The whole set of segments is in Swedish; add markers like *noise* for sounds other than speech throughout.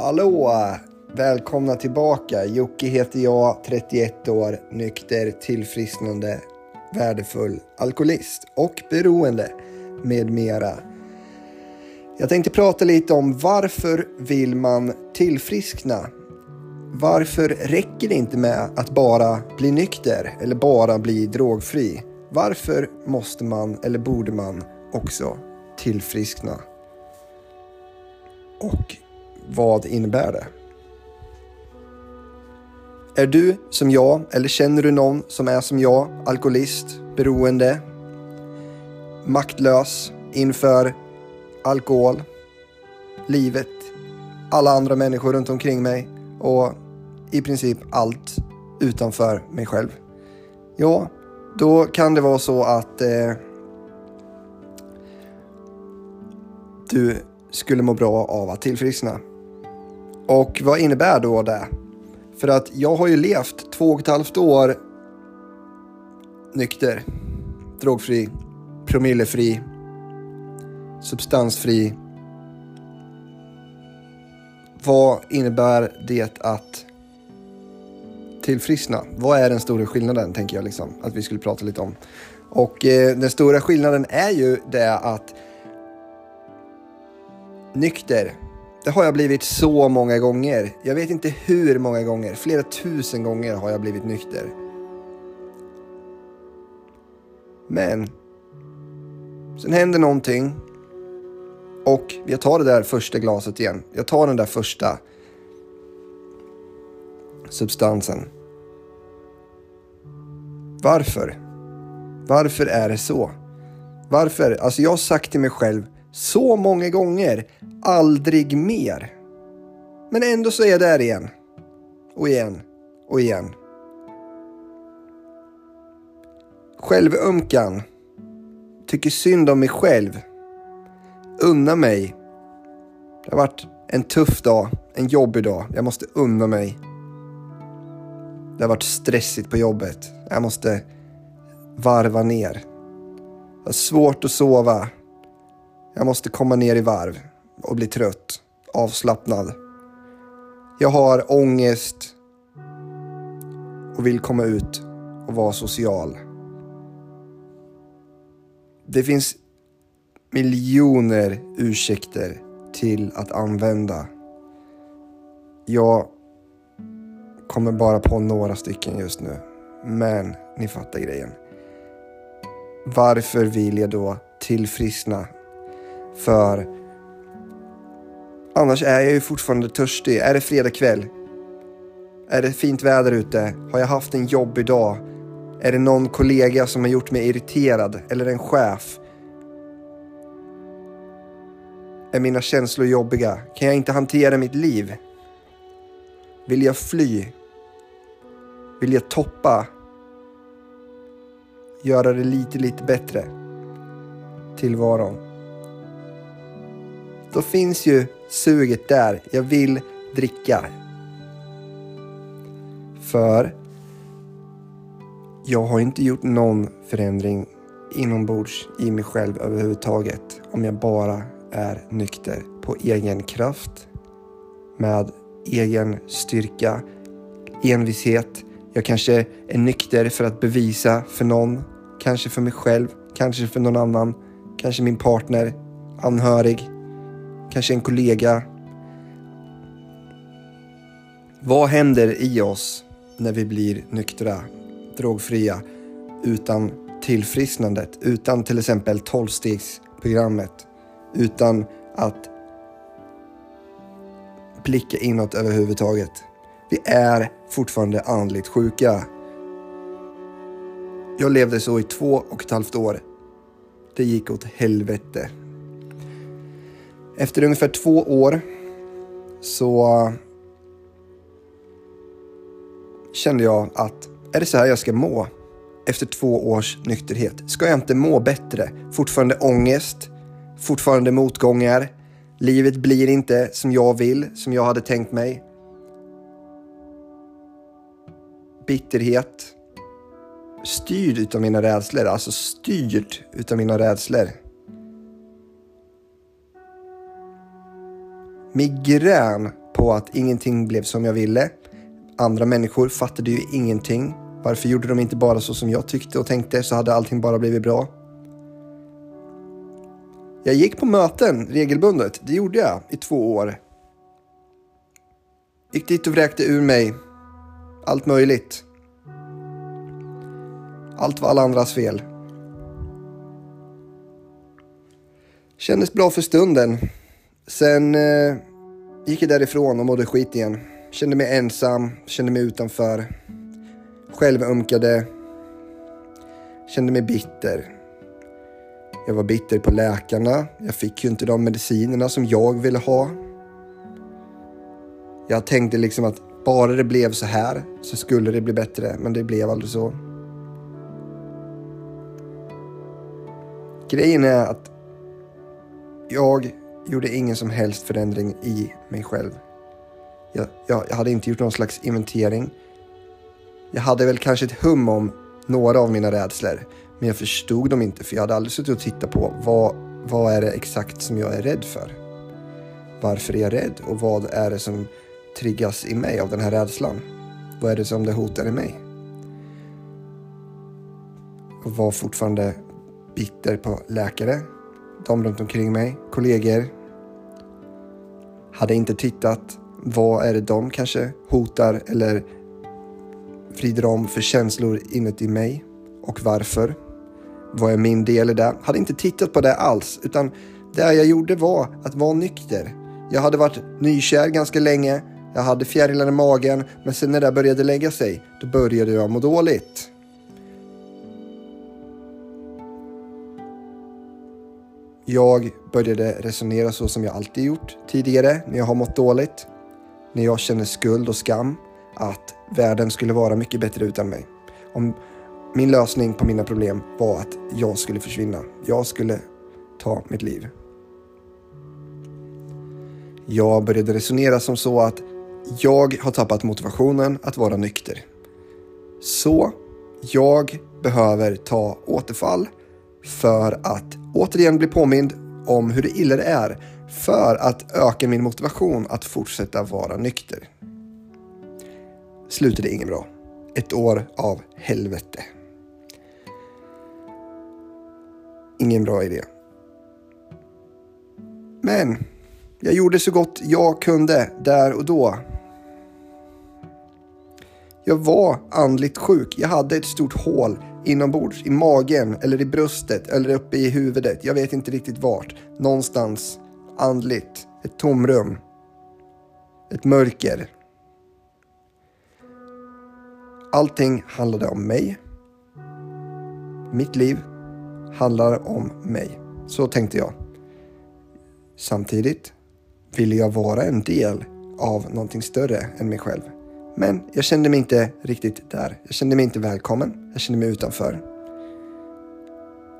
Hallå! Välkomna tillbaka. Jocke heter jag, 31 år, nykter, tillfrisknande, värdefull, alkoholist och beroende med mera. Jag tänkte prata lite om varför vill man tillfriskna? Varför räcker det inte med att bara bli nykter eller bara bli drogfri? Varför måste man eller borde man också tillfriskna? Och vad innebär det? Är du som jag eller känner du någon som är som jag, alkoholist, beroende, maktlös inför alkohol, livet, alla andra människor runt omkring mig och i princip allt utanför mig själv? Ja, då kan det vara så att eh, du skulle må bra av att tillfriskna. Och vad innebär då det? För att jag har ju levt två och ett halvt år nykter, drogfri, promillefri, substansfri. Vad innebär det att tillfriskna? Vad är den stora skillnaden, tänker jag liksom, att vi skulle prata lite om. Och eh, den stora skillnaden är ju det att nykter, det har jag blivit så många gånger. Jag vet inte hur många gånger, flera tusen gånger har jag blivit nykter. Men sen händer någonting och jag tar det där första glaset igen. Jag tar den där första substansen. Varför? Varför är det så? Varför? Alltså jag har sagt till mig själv så många gånger, aldrig mer. Men ändå så är jag där igen. Och igen. Och igen. Självömkan. Tycker synd om mig själv. Unna mig. Det har varit en tuff dag, en jobbig dag. Jag måste unna mig. Det har varit stressigt på jobbet. Jag måste varva ner. Det har svårt att sova. Jag måste komma ner i varv och bli trött, avslappnad. Jag har ångest och vill komma ut och vara social. Det finns miljoner ursäkter till att använda. Jag kommer bara på några stycken just nu. Men ni fattar grejen. Varför vill jag då tillfriskna för annars är jag ju fortfarande törstig. Är det fredag kväll? Är det fint väder ute? Har jag haft en jobbig dag? Är det någon kollega som har gjort mig irriterad? Eller en chef? Är mina känslor jobbiga? Kan jag inte hantera mitt liv? Vill jag fly? Vill jag toppa? Göra det lite, lite bättre? Tillvaron då finns ju suget där. Jag vill dricka. För jag har inte gjort någon förändring inombords i mig själv överhuvudtaget om jag bara är nykter på egen kraft med egen styrka, envishet. Jag kanske är nykter för att bevisa för någon, kanske för mig själv, kanske för någon annan, kanske min partner, anhörig, kanske en kollega. Vad händer i oss när vi blir nyktra, drogfria, utan tillfrisknandet, utan till exempel tolvstegsprogrammet, utan att blicka inåt överhuvudtaget. Vi är fortfarande andligt sjuka. Jag levde så i två och ett halvt år. Det gick åt helvete. Efter ungefär två år så kände jag att är det så här jag ska må efter två års nykterhet? Ska jag inte må bättre? Fortfarande ångest, fortfarande motgångar. Livet blir inte som jag vill, som jag hade tänkt mig. Bitterhet. Styrd utav mina rädslor, alltså styrd utav mina rädslor. Migrän på att ingenting blev som jag ville. Andra människor fattade ju ingenting. Varför gjorde de inte bara så som jag tyckte och tänkte så hade allting bara blivit bra. Jag gick på möten regelbundet. Det gjorde jag i två år. Gick dit och vräkte ur mig allt möjligt. Allt var alla andras fel. Kändes bra för stunden. Sen eh, gick jag därifrån och mådde skit igen. Kände mig ensam, kände mig utanför. Självömkade. Kände mig bitter. Jag var bitter på läkarna. Jag fick ju inte de medicinerna som jag ville ha. Jag tänkte liksom att bara det blev så här så skulle det bli bättre, men det blev aldrig så. Grejen är att jag gjorde ingen som helst förändring i mig själv. Jag, jag, jag, hade inte gjort någon slags inventering. Jag hade väl kanske ett hum om några av mina rädslor, men jag förstod dem inte för jag hade aldrig suttit och tittat på vad, vad är det exakt som jag är rädd för? Varför är jag rädd och vad är det som triggas i mig av den här rädslan? Vad är det som det hotar i mig? Och var fortfarande bitter på läkare, de runt omkring mig, kollegor. Hade inte tittat vad är det de kanske hotar eller vrider om för känslor inuti mig och varför. Vad är min del i det? Hade inte tittat på det alls utan det jag gjorde var att vara nykter. Jag hade varit nykär ganska länge. Jag hade fjärilar i magen men sen när det började lägga sig då började jag må dåligt. Jag började resonera så som jag alltid gjort tidigare när jag har mått dåligt. När jag känner skuld och skam att världen skulle vara mycket bättre utan mig. Om min lösning på mina problem var att jag skulle försvinna. Jag skulle ta mitt liv. Jag började resonera som så att jag har tappat motivationen att vara nykter. Så jag behöver ta återfall för att återigen bli påmind om hur illa det är för att öka min motivation att fortsätta vara nykter. Slutade inget bra. Ett år av helvete. Ingen bra idé. Men jag gjorde så gott jag kunde där och då. Jag var andligt sjuk. Jag hade ett stort hål inombords, i magen eller i bröstet eller uppe i huvudet. Jag vet inte riktigt vart. Någonstans andligt. Ett tomrum. Ett mörker. Allting handlade om mig. Mitt liv handlar om mig. Så tänkte jag. Samtidigt ville jag vara en del av någonting större än mig själv. Men jag kände mig inte riktigt där. Jag kände mig inte välkommen. Jag kände mig utanför.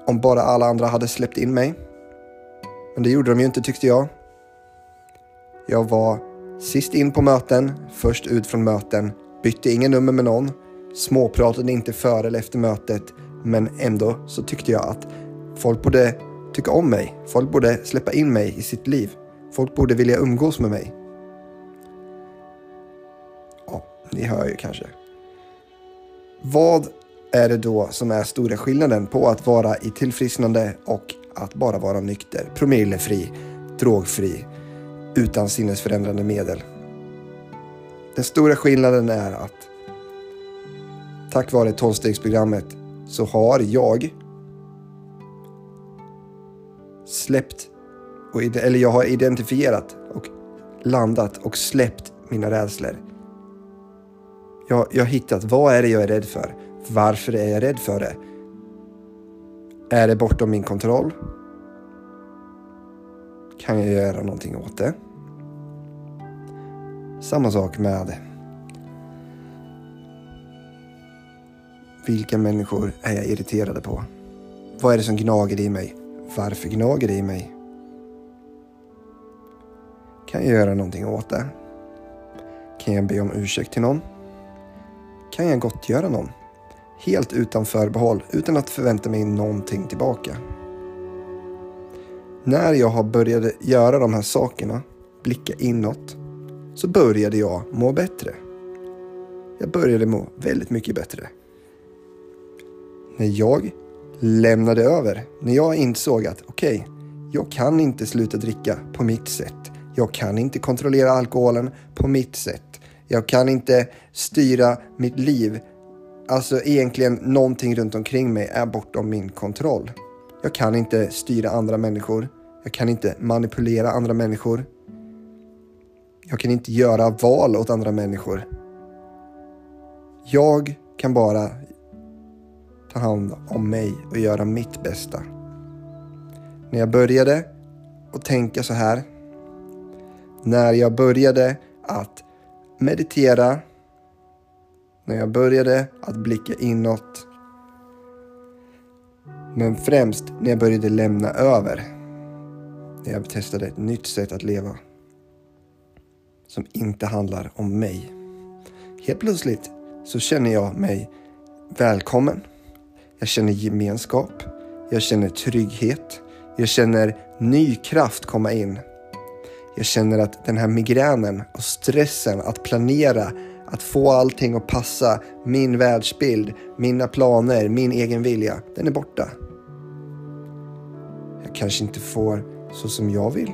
Om bara alla andra hade släppt in mig. Men det gjorde de ju inte tyckte jag. Jag var sist in på möten, först ut från möten, bytte inga nummer med någon, småpratade inte före eller efter mötet, men ändå så tyckte jag att folk borde tycka om mig. Folk borde släppa in mig i sitt liv. Folk borde vilja umgås med mig. Ni hör ju kanske. Vad är det då som är stora skillnaden på att vara i tillfrisknande och att bara vara nykter, promillefri, drogfri, utan sinnesförändrande medel? Den stora skillnaden är att tack vare tolvstegsprogrammet så har jag släppt, eller jag har identifierat och landat och släppt mina rädslor. Jag, jag har hittat vad är det jag är rädd för? Varför är jag rädd för det? Är det bortom min kontroll? Kan jag göra någonting åt det? Samma sak med vilka människor är jag irriterade på? Vad är det som gnager i mig? Varför gnager det i mig? Kan jag göra någonting åt det? Kan jag be om ursäkt till någon? Kan jag gottgöra någon. Helt utan förbehåll, utan att förvänta mig någonting tillbaka. När jag har började göra de här sakerna, blicka inåt, så började jag må bättre. Jag började må väldigt mycket bättre. När jag lämnade över, när jag insåg att okej, okay, jag kan inte sluta dricka på mitt sätt. Jag kan inte kontrollera alkoholen på mitt sätt. Jag kan inte styra mitt liv. Alltså egentligen någonting runt omkring mig är bortom min kontroll. Jag kan inte styra andra människor. Jag kan inte manipulera andra människor. Jag kan inte göra val åt andra människor. Jag kan bara ta hand om mig och göra mitt bästa. När jag började att tänka så här. När jag började att meditera. När jag började att blicka inåt. Men främst när jag började lämna över. När jag testade ett nytt sätt att leva. Som inte handlar om mig. Helt plötsligt så känner jag mig välkommen. Jag känner gemenskap. Jag känner trygghet. Jag känner ny kraft komma in. Jag känner att den här migränen och stressen att planera, att få allting att passa min världsbild, mina planer, min egen vilja, den är borta. Jag kanske inte får så som jag vill.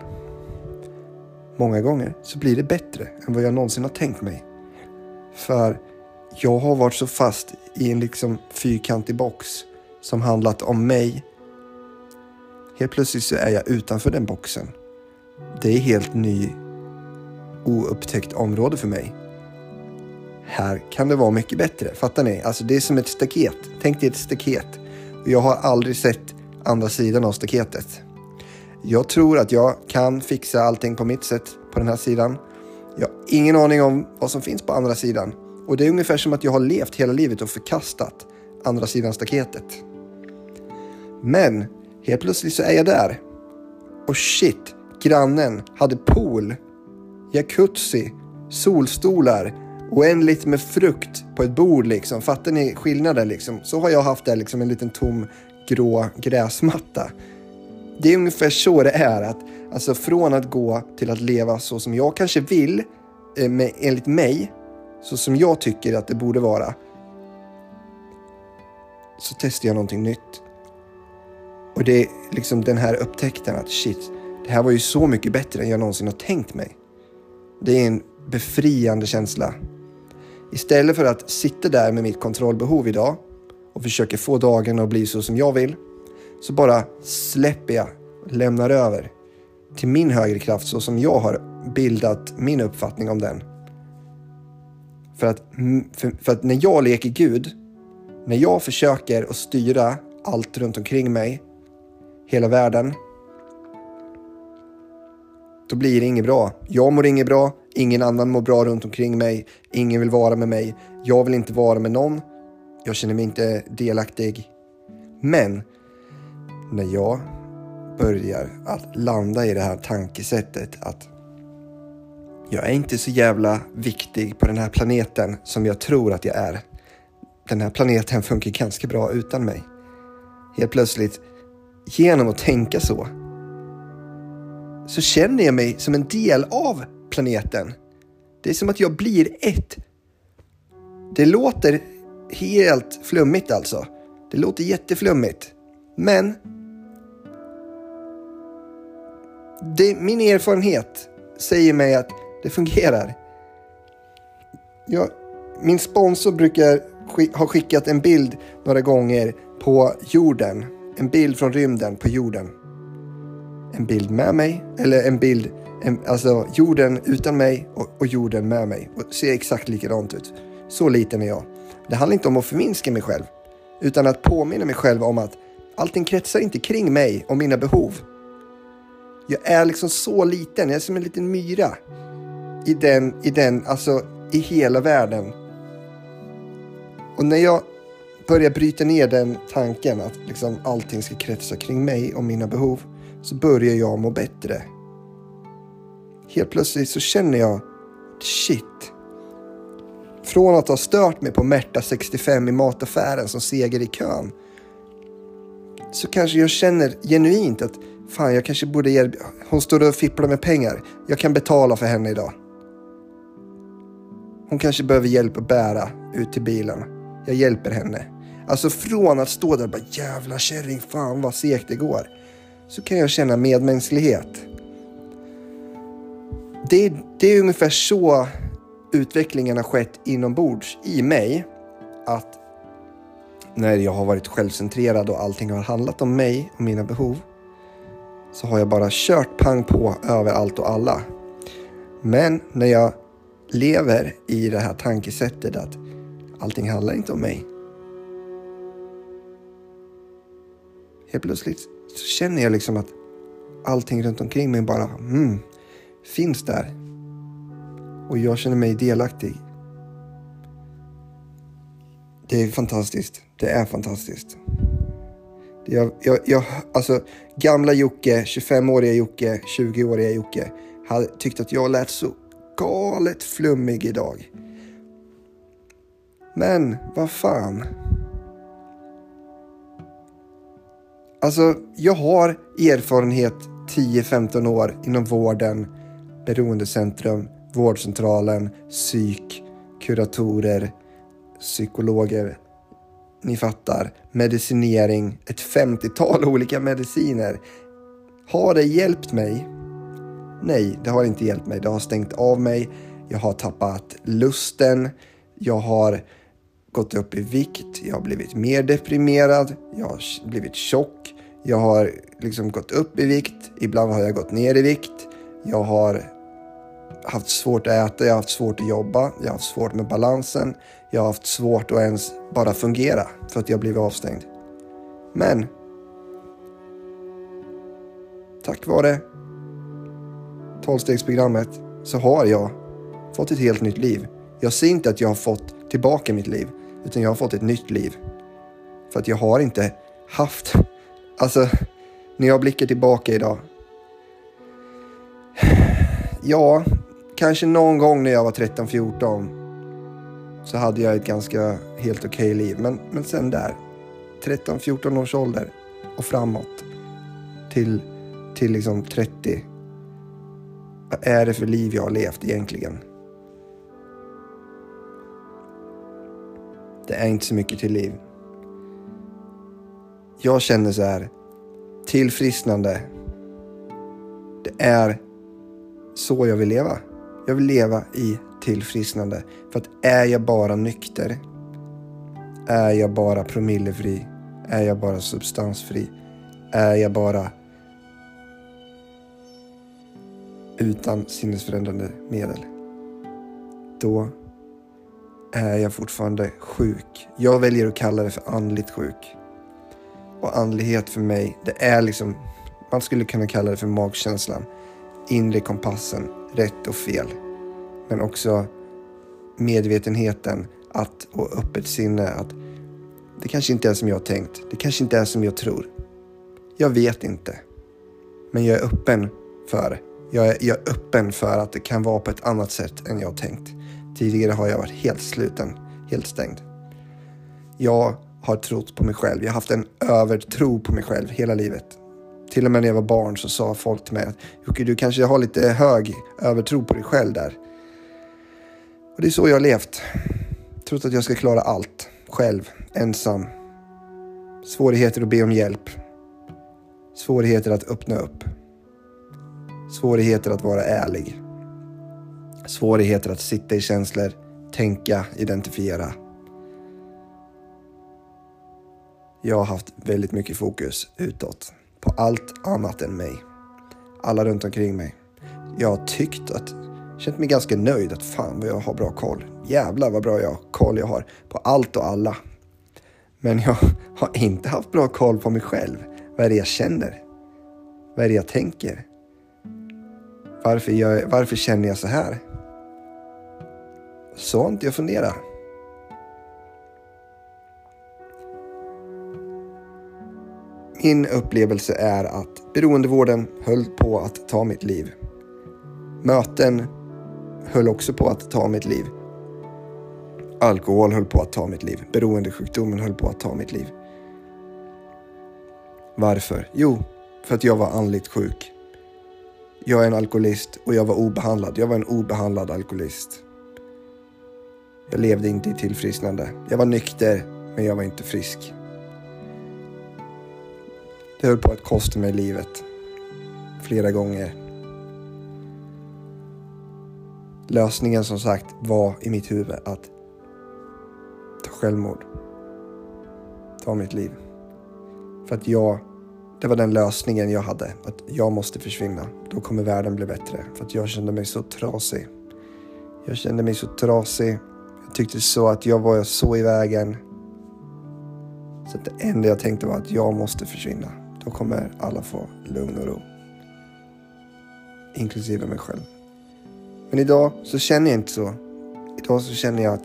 Många gånger så blir det bättre än vad jag någonsin har tänkt mig. För jag har varit så fast i en liksom fyrkantig box som handlat om mig. Helt plötsligt så är jag utanför den boxen. Det är helt ny oupptäckt område för mig. Här kan det vara mycket bättre. Fattar ni? Alltså det är som ett staket. Tänk dig ett staket. Jag har aldrig sett andra sidan av staketet. Jag tror att jag kan fixa allting på mitt sätt på den här sidan. Jag har ingen aning om vad som finns på andra sidan. Och det är ungefär som att jag har levt hela livet och förkastat andra sidan staketet. Men helt plötsligt så är jag där. Och shit, grannen hade pool, jacuzzi, solstolar, oändligt med frukt på ett bord liksom. Fattar ni skillnaden liksom? Så har jag haft där liksom en liten tom grå gräsmatta. Det är ungefär så det är. att Alltså från att gå till att leva så som jag kanske vill, eh, med, enligt mig, så som jag tycker att det borde vara. Så testar jag någonting nytt. Och det är liksom den här upptäckten att shit, det här var ju så mycket bättre än jag någonsin har tänkt mig. Det är en befriande känsla. Istället för att sitta där med mitt kontrollbehov idag och försöka få dagen att bli så som jag vill, så bara släpper jag, lämnar över till min högre kraft så som jag har bildat min uppfattning om den. För att, för, för att när jag leker Gud, när jag försöker att styra allt runt omkring mig, hela världen, då blir det inget bra. Jag mår inget bra, ingen annan mår bra runt omkring mig, ingen vill vara med mig, jag vill inte vara med någon, jag känner mig inte delaktig. Men när jag börjar att landa i det här tankesättet att jag är inte så jävla viktig på den här planeten som jag tror att jag är. Den här planeten funkar ganska bra utan mig. Helt plötsligt, genom att tänka så, så känner jag mig som en del av planeten. Det är som att jag blir ett. Det låter helt flummigt alltså. Det låter jätteflummigt. Men det, min erfarenhet säger mig att det fungerar. Jag, min sponsor brukar ha skickat en bild några gånger på jorden. En bild från rymden på jorden. En bild med mig, eller en bild, en, alltså jorden utan mig och, och jorden med mig. Och ser exakt likadant ut. Så liten är jag. Det handlar inte om att förminska mig själv. Utan att påminna mig själv om att allting kretsar inte kring mig och mina behov. Jag är liksom så liten, jag är som en liten myra i den, i den, alltså i hela världen. Och när jag börjar bryta ner den tanken att liksom allting ska kretsa kring mig och mina behov så börjar jag må bättre. Helt plötsligt så känner jag shit. Från att ha stört mig på Märta 65 i mataffären som seger i kön så kanske jag känner genuint att fan, jag kanske borde ge... Hon står och fipplar med pengar. Jag kan betala för henne idag. Hon kanske behöver hjälp att bära ut till bilen. Jag hjälper henne. Alltså från att stå där och bara jävla kärring, fan vad segt det går. Så kan jag känna medmänsklighet. Det, det är ungefär så utvecklingen har skett inombords i mig. Att när jag har varit självcentrerad och allting har handlat om mig och mina behov så har jag bara kört pang på över allt och alla. Men när jag lever i det här tankesättet att allting handlar inte om mig. Helt plötsligt så känner jag liksom att allting runt omkring mig bara mm, finns där. Och jag känner mig delaktig. Det är fantastiskt. Det är fantastiskt. Jag, jag, jag, alltså, gamla Jocke, 25-åriga Jocke, 20-åriga Jocke hade tyckt att jag lät så galet flummig idag. Men vad fan. Alltså, jag har erfarenhet 10-15 år inom vården, beroendecentrum, vårdcentralen, psyk, kuratorer, psykologer. Ni fattar. Medicinering, ett 50-tal *laughs* olika mediciner. Har det hjälpt mig? Nej, det har inte hjälpt mig. Det har stängt av mig. Jag har tappat lusten. Jag har gått upp i vikt. Jag har blivit mer deprimerad. Jag har blivit tjock. Jag har liksom gått upp i vikt. Ibland har jag gått ner i vikt. Jag har haft svårt att äta, jag har haft svårt att jobba, jag har haft svårt med balansen. Jag har haft svårt att ens bara fungera för att jag blivit avstängd. Men tack vare tolvstegsprogrammet så har jag fått ett helt nytt liv. Jag ser inte att jag har fått tillbaka mitt liv, utan jag har fått ett nytt liv. För att jag har inte haft, alltså när jag blickar tillbaka idag. Ja, kanske någon gång när jag var 13-14 så hade jag ett ganska helt okej okay liv. Men, men sen där, 13-14 års ålder och framåt till, till liksom 30. Vad är det för liv jag har levt egentligen? Det är inte så mycket till liv. Jag känner så här, tillfrisknande. Det är så jag vill leva. Jag vill leva i tillfrisknande. För att är jag bara nykter, är jag bara promillefri, är jag bara substansfri, är jag bara utan sinnesförändrande medel. Då är jag fortfarande sjuk. Jag väljer att kalla det för andligt sjuk. Och andlighet för mig, det är liksom, man skulle kunna kalla det för magkänslan. Inre kompassen, rätt och fel. Men också medvetenheten att, och öppet sinne att det kanske inte är som jag har tänkt. Det kanske inte är som jag tror. Jag vet inte. Men jag är öppen för. Jag är, jag är öppen för att det kan vara på ett annat sätt än jag har tänkt. Tidigare har jag varit helt sluten, helt stängd. Jag har trott på mig själv. Jag har haft en övertro på mig själv hela livet. Till och med när jag var barn så sa folk till mig att Jocke, du kanske har lite hög övertro på dig själv där. Och det är så jag har levt. Trott att jag ska klara allt själv, ensam. Svårigheter att be om hjälp. Svårigheter att öppna upp. Svårigheter att vara ärlig. Svårigheter att sitta i känslor, tänka, identifiera. Jag har haft väldigt mycket fokus utåt på allt annat än mig. Alla runt omkring mig. Jag har tyckt att, känt mig ganska nöjd att fan vad jag har bra koll. Jävlar vad bra jag, koll jag har på allt och alla. Men jag *laughs* har inte haft bra koll på mig själv. Vad är det jag känner? Vad är det jag tänker? Varför, jag, varför känner jag så här? Sånt inte jag funderar. Min upplevelse är att beroendevården höll på att ta mitt liv. Möten höll också på att ta mitt liv. Alkohol höll på att ta mitt liv. Beroendesjukdomen höll på att ta mitt liv. Varför? Jo, för att jag var andligt sjuk. Jag är en alkoholist och jag var obehandlad. Jag var en obehandlad alkoholist. Jag levde inte i tillfrisknande. Jag var nykter, men jag var inte frisk. Det höll på att kosta mig livet. Flera gånger. Lösningen som sagt var i mitt huvud att ta självmord. Ta mitt liv. För att jag, det var den lösningen jag hade. Att jag måste försvinna. Då kommer världen bli bättre. För att jag kände mig så trasig. Jag kände mig så trasig. Jag tyckte så att jag var så i vägen. Så att det enda jag tänkte var att jag måste försvinna. Då kommer alla få lugn och ro. Inklusive mig själv. Men idag så känner jag inte så. Idag så känner jag att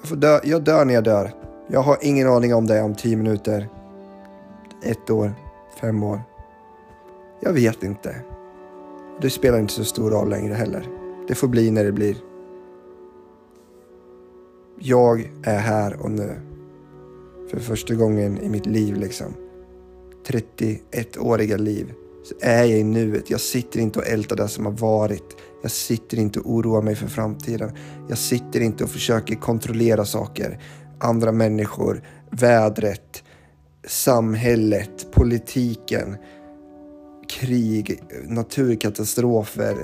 jag, får dö, jag dör när jag dör. Jag har ingen aning om det om tio minuter, ett år, fem år. Jag vet inte. Det spelar inte så stor roll längre heller. Det får bli när det blir. Jag är här och nu. För första gången i mitt liv liksom. 31-åriga liv. Så är jag i nuet. Jag sitter inte och ältar det som har varit. Jag sitter inte och oroar mig för framtiden. Jag sitter inte och försöker kontrollera saker. Andra människor, vädret, samhället, politiken, krig, naturkatastrofer.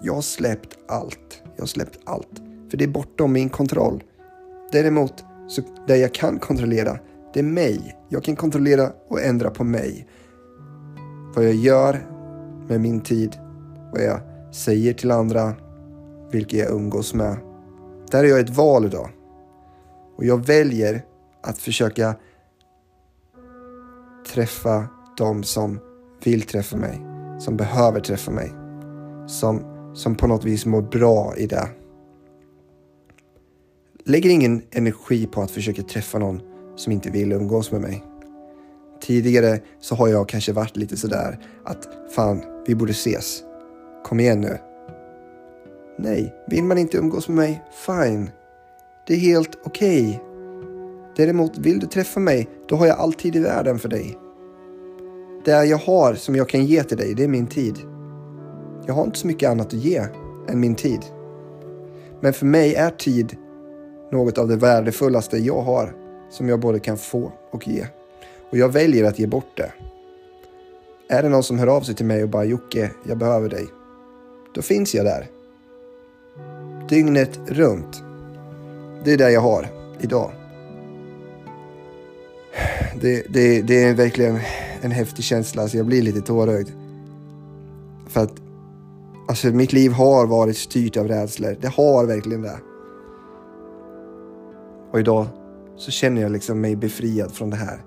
Jag har släppt allt. Jag har släppt allt. För det är bortom min kontroll. Däremot, så det jag kan kontrollera, det är mig. Jag kan kontrollera och ändra på mig. Vad jag gör med min tid, vad jag säger till andra, vilka jag umgås med. Där har jag ett val idag. Och jag väljer att försöka träffa de som vill träffa mig, som behöver träffa mig, som, som på något vis mår bra i det. Lägger ingen energi på att försöka träffa någon som inte vill umgås med mig. Tidigare så har jag kanske varit lite sådär att fan, vi borde ses. Kom igen nu. Nej, vill man inte umgås med mig, fine. Det är helt okej. Okay. Däremot, vill du träffa mig, då har jag all tid i världen för dig. Det jag har som jag kan ge till dig, det är min tid. Jag har inte så mycket annat att ge än min tid. Men för mig är tid något av det värdefullaste jag har som jag både kan få och ge. Och jag väljer att ge bort det. Är det någon som hör av sig till mig och bara Jocke, jag behöver dig. Då finns jag där. Dygnet runt. Det är det jag har idag. Det, det, det är verkligen en häftig känsla, så jag blir lite tårögd. För att alltså, mitt liv har varit styrt av rädslor. Det har verkligen det. Och idag så känner jag liksom mig befriad från det här.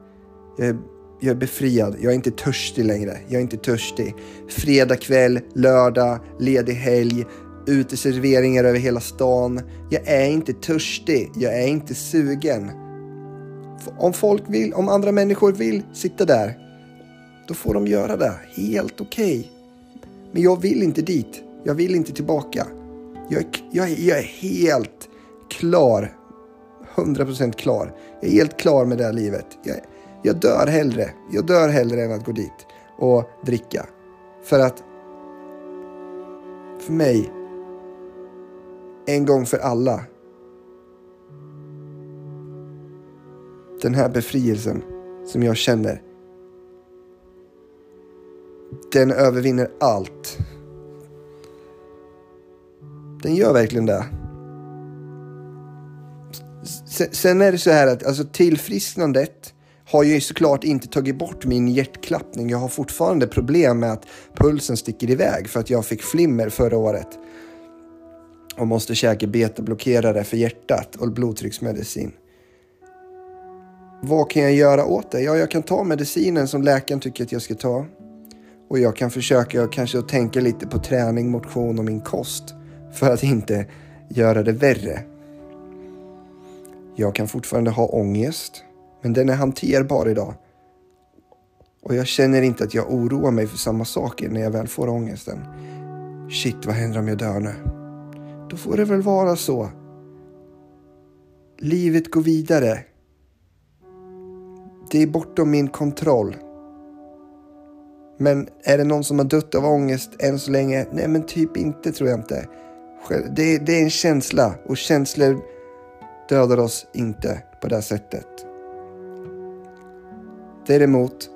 Jag är, jag är befriad. Jag är inte törstig längre. Jag är inte törstig. Fredag kväll, lördag, ledig helg, uteserveringar över hela stan. Jag är inte törstig. Jag är inte sugen. Om folk vill, om andra människor vill sitta där, då får de göra det. Helt okej. Okay. Men jag vill inte dit. Jag vill inte tillbaka. Jag är, jag, är, jag är helt klar 100% klar. Jag är helt klar med det här livet. Jag, jag dör hellre. Jag dör hellre än att gå dit och dricka. För att för mig, en gång för alla, den här befrielsen som jag känner, den övervinner allt. Den gör verkligen det. Sen är det så här att alltså, tillfrisknandet har ju såklart inte tagit bort min hjärtklappning. Jag har fortfarande problem med att pulsen sticker iväg för att jag fick flimmer förra året och måste käka betablockerare för hjärtat och blodtrycksmedicin. Vad kan jag göra åt det? Ja, jag kan ta medicinen som läkaren tycker att jag ska ta. Och jag kan försöka kanske tänka lite på träning, motion och min kost för att inte göra det värre. Jag kan fortfarande ha ångest, men den är hanterbar idag. Och jag känner inte att jag oroar mig för samma saker när jag väl får ångesten. Shit, vad händer om jag dör nu? Då får det väl vara så. Livet går vidare. Det är bortom min kontroll. Men är det någon som har dött av ångest än så länge? Nej, men typ inte tror jag inte. Det, det är en känsla och känslor dödar oss inte på det sättet. Däremot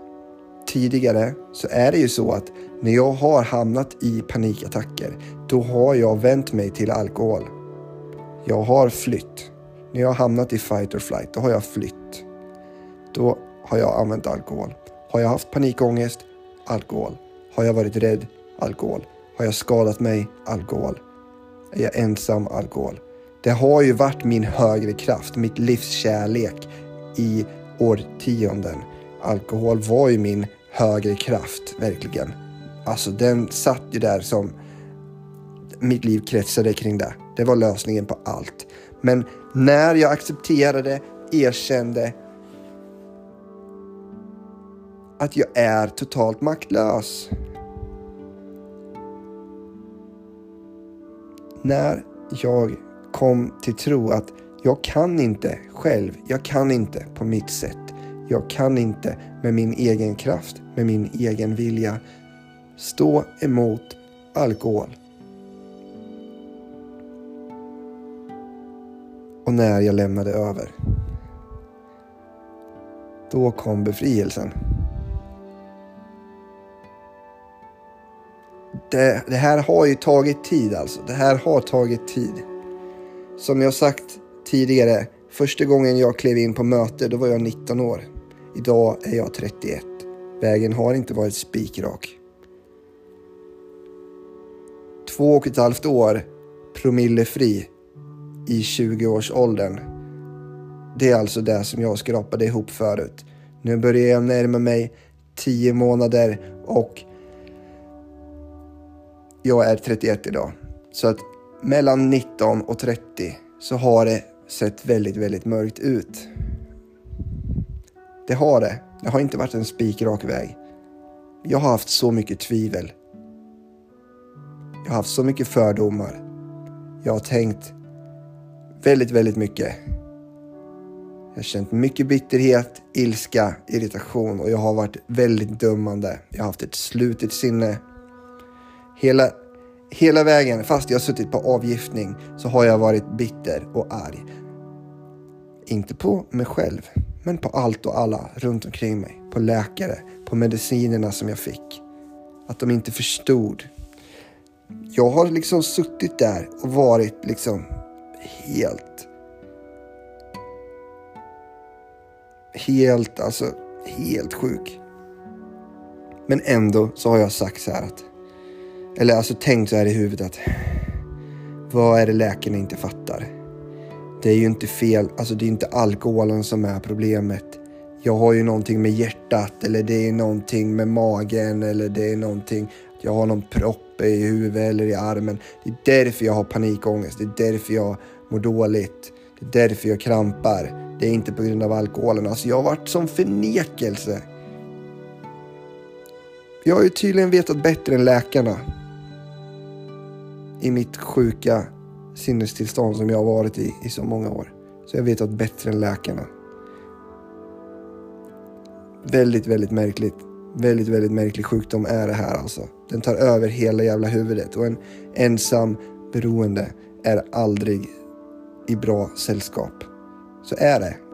tidigare så är det ju så att när jag har hamnat i panikattacker då har jag vänt mig till alkohol. Jag har flytt. När jag har hamnat i fight or flight då har jag flytt. Då har jag använt alkohol. Har jag haft panikångest? Alkohol. Har jag varit rädd? Alkohol. Har jag skadat mig? Alkohol. Är jag ensam? Alkohol. Det har ju varit min högre kraft, mitt livs kärlek i årtionden. Alkohol var ju min högre kraft, verkligen. Alltså den satt ju där som mitt liv kretsade kring det. Det var lösningen på allt. Men när jag accepterade, erkände att jag är totalt maktlös. När jag kom till tro att jag kan inte själv, jag kan inte på mitt sätt. Jag kan inte med min egen kraft, med min egen vilja stå emot alkohol. Och när jag lämnade över, då kom befrielsen. Det, eh, det, här har ju tagit tid alltså. Det här har tagit tid. Som jag sagt tidigare, första gången jag klev in på möte då var jag 19 år. Idag är jag 31. Vägen har inte varit spikrak. Två och ett halvt år promillefri i 20-årsåldern. Det är alltså det som jag skrapade ihop förut. Nu börjar jag närma mig 10 månader och jag är 31 idag. Så att mellan 19 och 30 så har det sett väldigt, väldigt mörkt ut. Det har det. Det har inte varit en spikrak väg. Jag har haft så mycket tvivel. Jag har haft så mycket fördomar. Jag har tänkt väldigt, väldigt mycket. Jag har känt mycket bitterhet, ilska, irritation och jag har varit väldigt dömande. Jag har haft ett slutet sinne. Hela, hela vägen, fast jag har suttit på avgiftning, så har jag varit bitter och arg. Inte på mig själv, men på allt och alla runt omkring mig. På läkare, på medicinerna som jag fick. Att de inte förstod. Jag har liksom suttit där och varit liksom helt... Helt, alltså helt sjuk. Men ändå så har jag sagt så här att... Eller alltså tänkt så här i huvudet att... Vad är det läkarna inte fattar? Det är ju inte fel, alltså det är inte alkoholen som är problemet. Jag har ju någonting med hjärtat eller det är någonting med magen eller det är någonting, jag har någon propp i huvudet eller i armen. Det är därför jag har panikångest, det är därför jag mår dåligt. Det är därför jag krampar. Det är inte på grund av alkoholen. Alltså jag har varit som förnekelse. Jag har ju tydligen vetat bättre än läkarna. I mitt sjuka sinnestillstånd som jag har varit i i så många år. Så jag vet att bättre än läkarna. Väldigt, väldigt märkligt. Väldigt, väldigt märklig sjukdom är det här alltså. Den tar över hela jävla huvudet och en ensam beroende är aldrig i bra sällskap. Så är det.